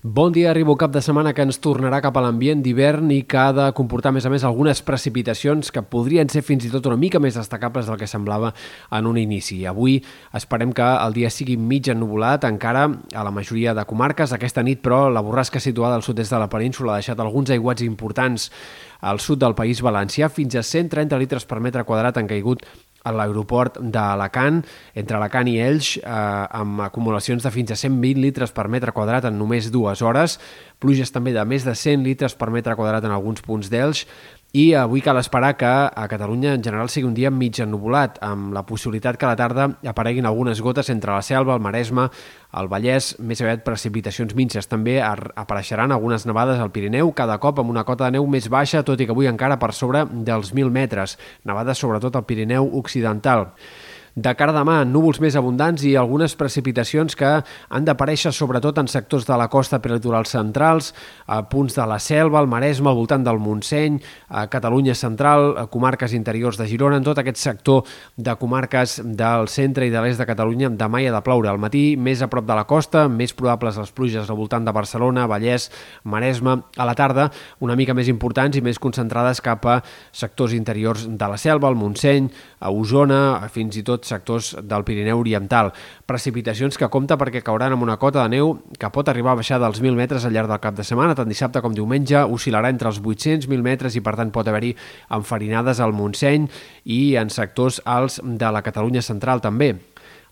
Bon dia, arribo cap de setmana que ens tornarà cap a l'ambient d'hivern i que ha de comportar, a més a més, algunes precipitacions que podrien ser fins i tot una mica més destacables del que semblava en un inici. Avui esperem que el dia sigui mig ennubulat encara a la majoria de comarques. Aquesta nit, però, la borrasca situada al sud-est de la península ha deixat alguns aiguats importants al sud del País Valencià. Fins a 130 litres per metre quadrat han caigut a l'aeroport d'Alacant, entre Alacant i Elx, eh, amb acumulacions de fins a 120 litres per metre quadrat en només dues hores, pluges també de més de 100 litres per metre quadrat en alguns punts d'Elx, i avui cal esperar que a Catalunya en general sigui un dia mig ennubulat, amb la possibilitat que a la tarda apareguin algunes gotes entre la Selva, el Maresme, el Vallès, més aviat precipitacions minces. També apareixeran algunes nevades al Pirineu, cada cop amb una cota de neu més baixa, tot i que avui encara per sobre dels 1.000 metres. Nevades sobretot al Pirineu Occidental. De cara a demà, núvols més abundants i algunes precipitacions que han d'aparèixer sobretot en sectors de la costa peritoral centrals, a punts de la Selva, el Maresme, al voltant del Montseny, a Catalunya central, a comarques interiors de Girona, en tot aquest sector de comarques del centre i de l'est de Catalunya, demà hi ha de ploure. Al matí, més a prop de la costa, més probables les pluges al voltant de Barcelona, Vallès, Maresme. A la tarda, una mica més importants i més concentrades cap a sectors interiors de la Selva, el Montseny, a Osona, fins i tot sectors del Pirineu Oriental. Precipitacions que compta perquè cauran amb una cota de neu que pot arribar a baixar dels 1.000 metres al llarg del cap de setmana, tant dissabte com diumenge, oscil·larà entre els 800.000 metres i per tant pot haver-hi enfarinades al Montseny i en sectors alts de la Catalunya central també.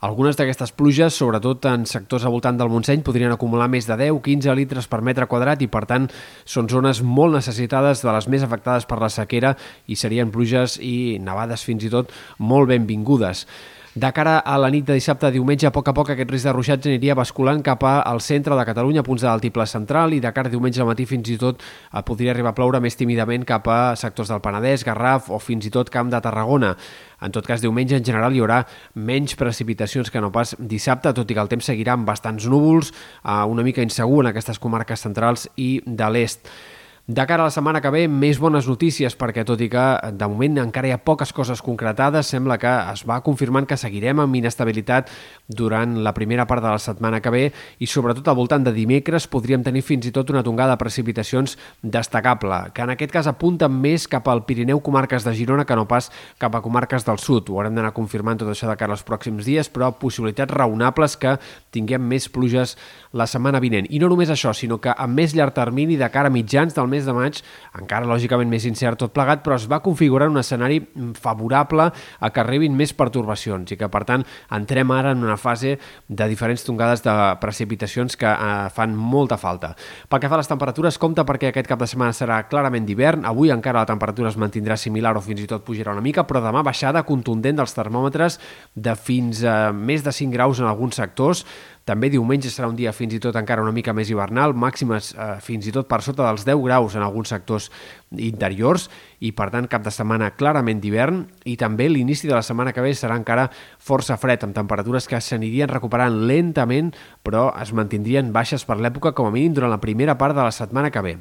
Algunes d'aquestes pluges, sobretot en sectors al voltant del Montseny, podrien acumular més de 10-15 litres per metre quadrat i, per tant, són zones molt necessitades de les més afectades per la sequera i serien pluges i nevades fins i tot molt benvingudes. De cara a la nit de dissabte a diumenge, a poc a poc aquest risc de ruixats aniria basculant cap al centre de Catalunya, punts de l'altiple central, i de cara a diumenge al matí fins i tot eh, podria arribar a ploure més tímidament cap a sectors del Penedès, Garraf o fins i tot Camp de Tarragona. En tot cas, diumenge en general hi haurà menys precipitacions que no pas dissabte, tot i que el temps seguirà amb bastants núvols, eh, una mica insegur en aquestes comarques centrals i de l'est. De cara a la setmana que ve, més bones notícies, perquè tot i que de moment encara hi ha poques coses concretades, sembla que es va confirmant que seguirem amb inestabilitat durant la primera part de la setmana que ve i sobretot al voltant de dimecres podríem tenir fins i tot una tongada de precipitacions destacable, que en aquest cas apunten més cap al Pirineu comarques de Girona que no pas cap a comarques del sud. Ho haurem d'anar confirmant tot això de cara als pròxims dies, però possibilitats raonables que tinguem més pluges la setmana vinent. I no només això, sinó que amb més llarg termini de cara a mitjans del mes mes de maig, encara lògicament més incert tot plegat, però es va configurar un escenari favorable a que arribin més pertorbacions i que, per tant, entrem ara en una fase de diferents tongades de precipitacions que eh, fan molta falta. Pel que fa a les temperatures, compta perquè aquest cap de setmana serà clarament d'hivern. Avui encara la temperatura es mantindrà similar o fins i tot pujarà una mica, però demà baixada contundent dels termòmetres de fins a més de 5 graus en alguns sectors, també diumenge serà un dia fins i tot encara una mica més hivernal, màximes eh, fins i tot per sota dels 10 graus en alguns sectors interiors i per tant cap de setmana clarament d'hivern i també l'inici de la setmana que ve serà encara força fred amb temperatures que s'anirien recuperant lentament però es mantindrien baixes per l'època com a mínim durant la primera part de la setmana que ve.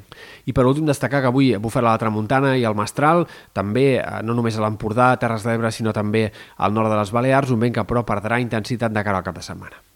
I per últim destacar que avui bufarà la Tramuntana i el Mestral, també eh, no només a l'Empordà, Terres d'Ebre, sinó també al nord de les Balears, un vent que però perdrà intensitat de cara al cap de setmana.